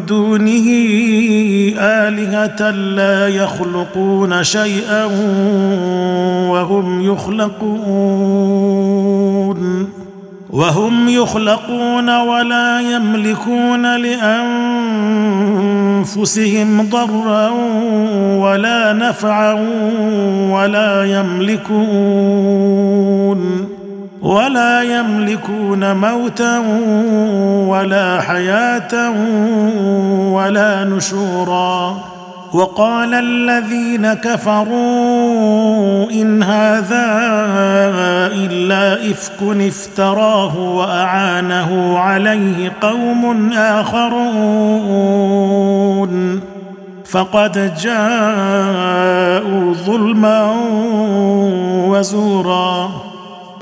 دونه آلهة لا يخلقون شيئا وهم يخلقون وهم يخلقون ولا يملكون لأنفسهم ضرا ولا نفعا ولا يملكون ولا يملكون موتا ولا حياة ولا نشورا. وقال الذين كفروا إن هذا إلا إفك افتراه وأعانه عليه قوم آخرون. فقد جاءوا ظلما وزورا.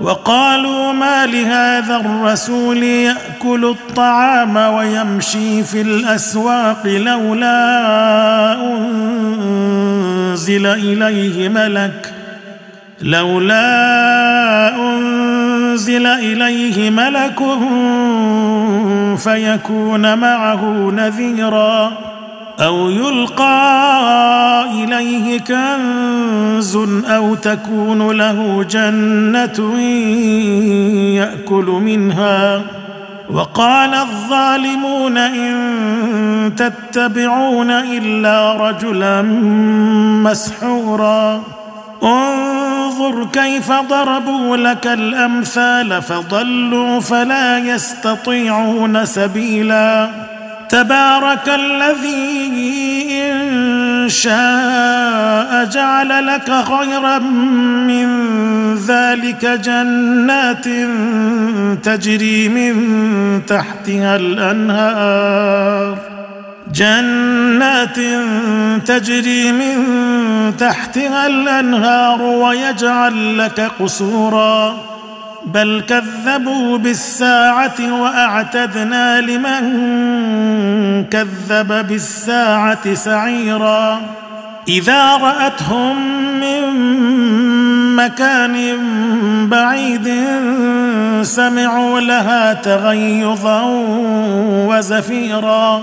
وقالوا ما لهذا الرسول يأكل الطعام ويمشي في الأسواق لولا أنزل إليه ملك لولا أنزل إليه ملك فيكون معه نذيرا. أو يلقى إليه كنز أو تكون له جنة يأكل منها. وقال الظالمون إن تتبعون إلا رجلا مسحورا. انظر كيف ضربوا لك الأمثال فضلوا فلا يستطيعون سبيلا. تبارك الذي إن شاء جعل لك خيرا من ذلك جنات تجري من تحتها الأنهار. جنات تجري من تحتها الأنهار ويجعل لك قصورا. بل كذبوا بالساعة وأعتدنا لمن كذب بالساعة سعيرا. إذا رأتهم من مكان بعيد سمعوا لها تغيظا وزفيرا.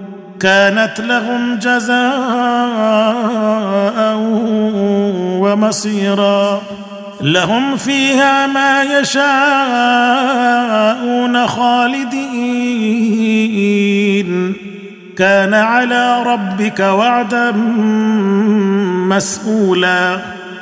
كانت لهم جزاء ومصيرا. لهم فيها ما يشاءون خالدين. كان على ربك وعدا مسؤولا.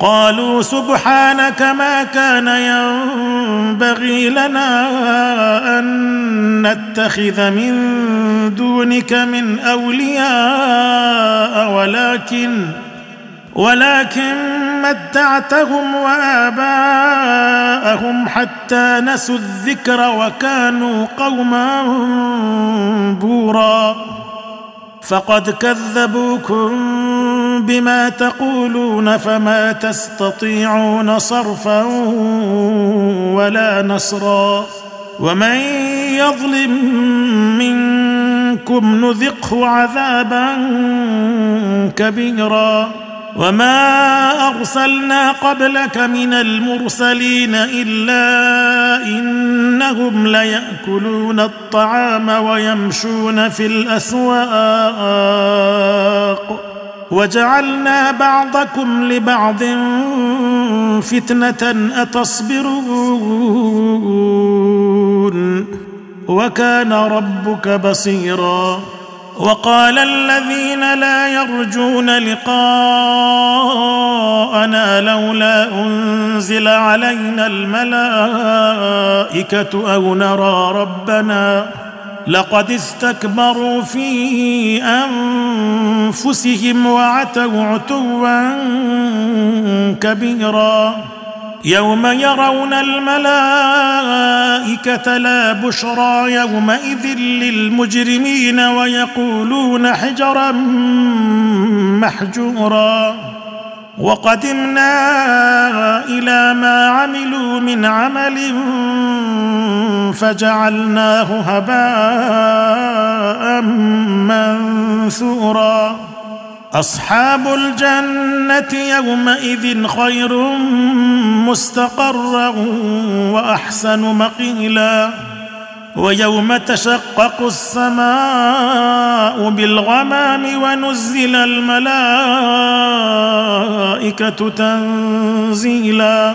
قالوا سبحانك ما كان ينبغي لنا أن نتخذ من دونك من أولياء ولكن ولكن متعتهم وآباءهم حتى نسوا الذكر وكانوا قوما بورا. فقد كذبوكم بما تقولون فما تستطيعون صرفا ولا نصرا ومن يظلم منكم نذقه عذابا كبيرا وما أرسلنا قبلك من المرسلين إلا إنهم ليأكلون الطعام ويمشون في الأسواق وجعلنا بعضكم لبعض فتنة أتصبرون. وكان ربك بصيرا. وقال الذين لا يرجون لقاءنا لولا أنزل علينا الملائكة أو نرى ربنا لقد استكبروا في أنفسهم وعتوا عتوا كبيرا. يوم يرون الملائكة لا بشرى يومئذ للمجرمين ويقولون حجرا محجورا. وقدمنا إلى ما عملوا من عمل فجعلناه هباء منثورا. أصحاب الجنة يومئذ خير مستقرا وأحسن مقيلا. ويوم تشقق السماء بالغمام ونزل الملائكة تنزيلا.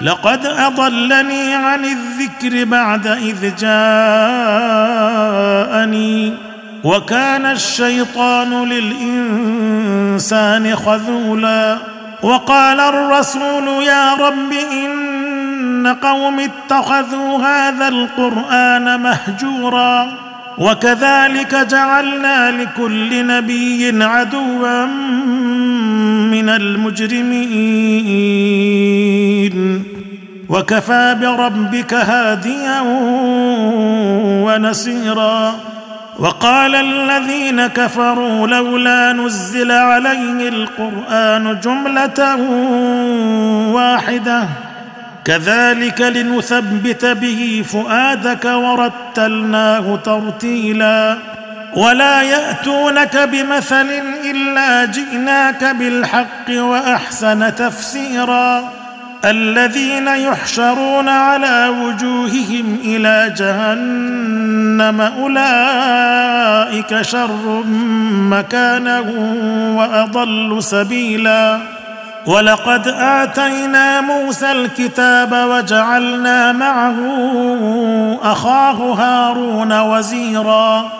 لقد أضلني عن الذكر بعد إذ جاءني. وكان الشيطان للإنسان خذولا. وقال الرسول يا رب إن قوم اتخذوا هذا القرآن مهجورا. وكذلك جعلنا لكل نبي عدوا من المجرمين. وكفى بربك هاديا ونصيرا. وقال الذين كفروا لولا نزل عليه القرآن جملة واحدة. كذلك لنثبت به فؤادك ورتلناه ترتيلا. ولا يأتونك بمثل إلا جئناك بالحق وأحسن تفسيرا. الذين يحشرون على وجوههم إلى جهنم أولئك شر مكانا وأضل سبيلا. ولقد آتينا موسى الكتاب وجعلنا معه أخاه هارون وزيرا.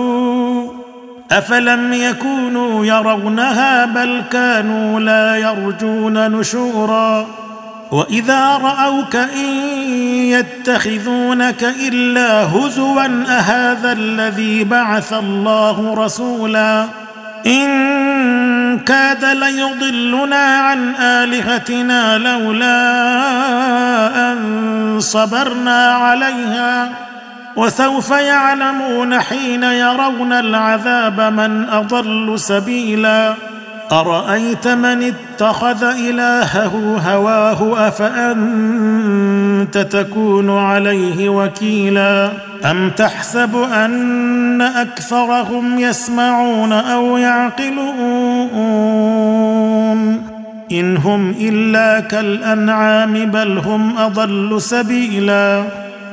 أفلم يكونوا يرونها بل كانوا لا يرجون نشورا وإذا رأوك إن يتخذونك إلا هزوا أهذا الذي بعث الله رسولا إن كاد ليضلنا عن آلهتنا لولا أن صبرنا عليها وسوف يعلمون حين يرون العذاب من أضل سبيلا. أرأيت من اتخذ إلهه هواه أفأنت تكون عليه وكيلا؟ أم تحسب أن أكثرهم يسمعون أو يعقلون؟ إن هم إلا كالأنعام بل هم أضل سبيلا.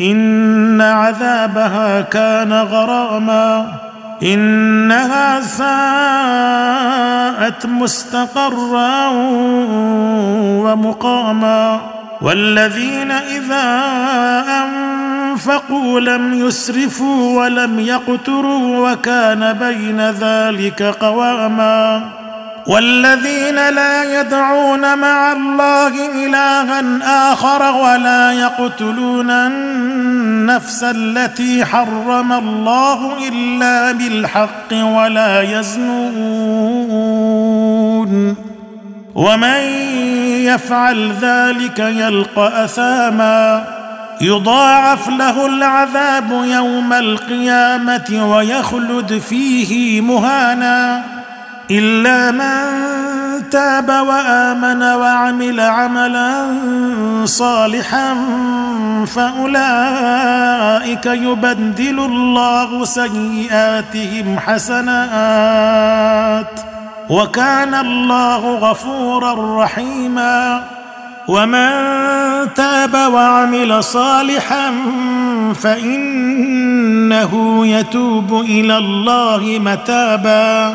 إن عذابها كان غراما إنها ساءت مستقرا ومقاما. والذين إذا أنفقوا لم يسرفوا ولم يقتروا وكان بين ذلك قواما. والذين لا يدعون مع الله إلها آخر ولا يقتلون النفس التي حرم الله إلا بالحق ولا يزنون ومن يفعل ذلك يلقى أثاما يضاعف له العذاب يوم القيامة ويخلد فيه مهانا إلا من تاب وآمن وعمل عملا صالحا فأولئك يبدل الله سيئاتهم حسنات وكان الله غفورا رحيما ومن تاب وعمل صالحا فإنه يتوب إلى الله متابا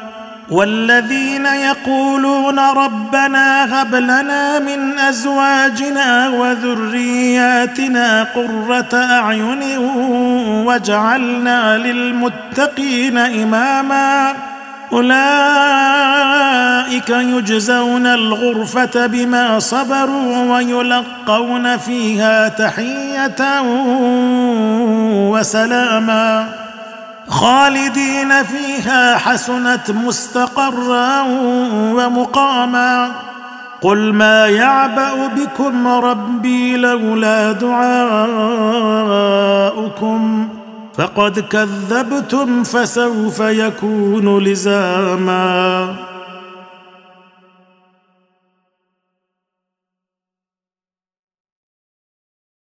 والذين يقولون ربنا هب لنا من أزواجنا وذرياتنا قرة أعين واجعلنا للمتقين إماما. أولئك يجزون الغرفة بما صبروا ويلقون فيها تحية وسلاما. خالدين فيها حسنت مستقرا ومقاما. قل ما يعبأ بكم ربي لولا دعاؤكم. فقد كذبتم فسوف يكون لزاما.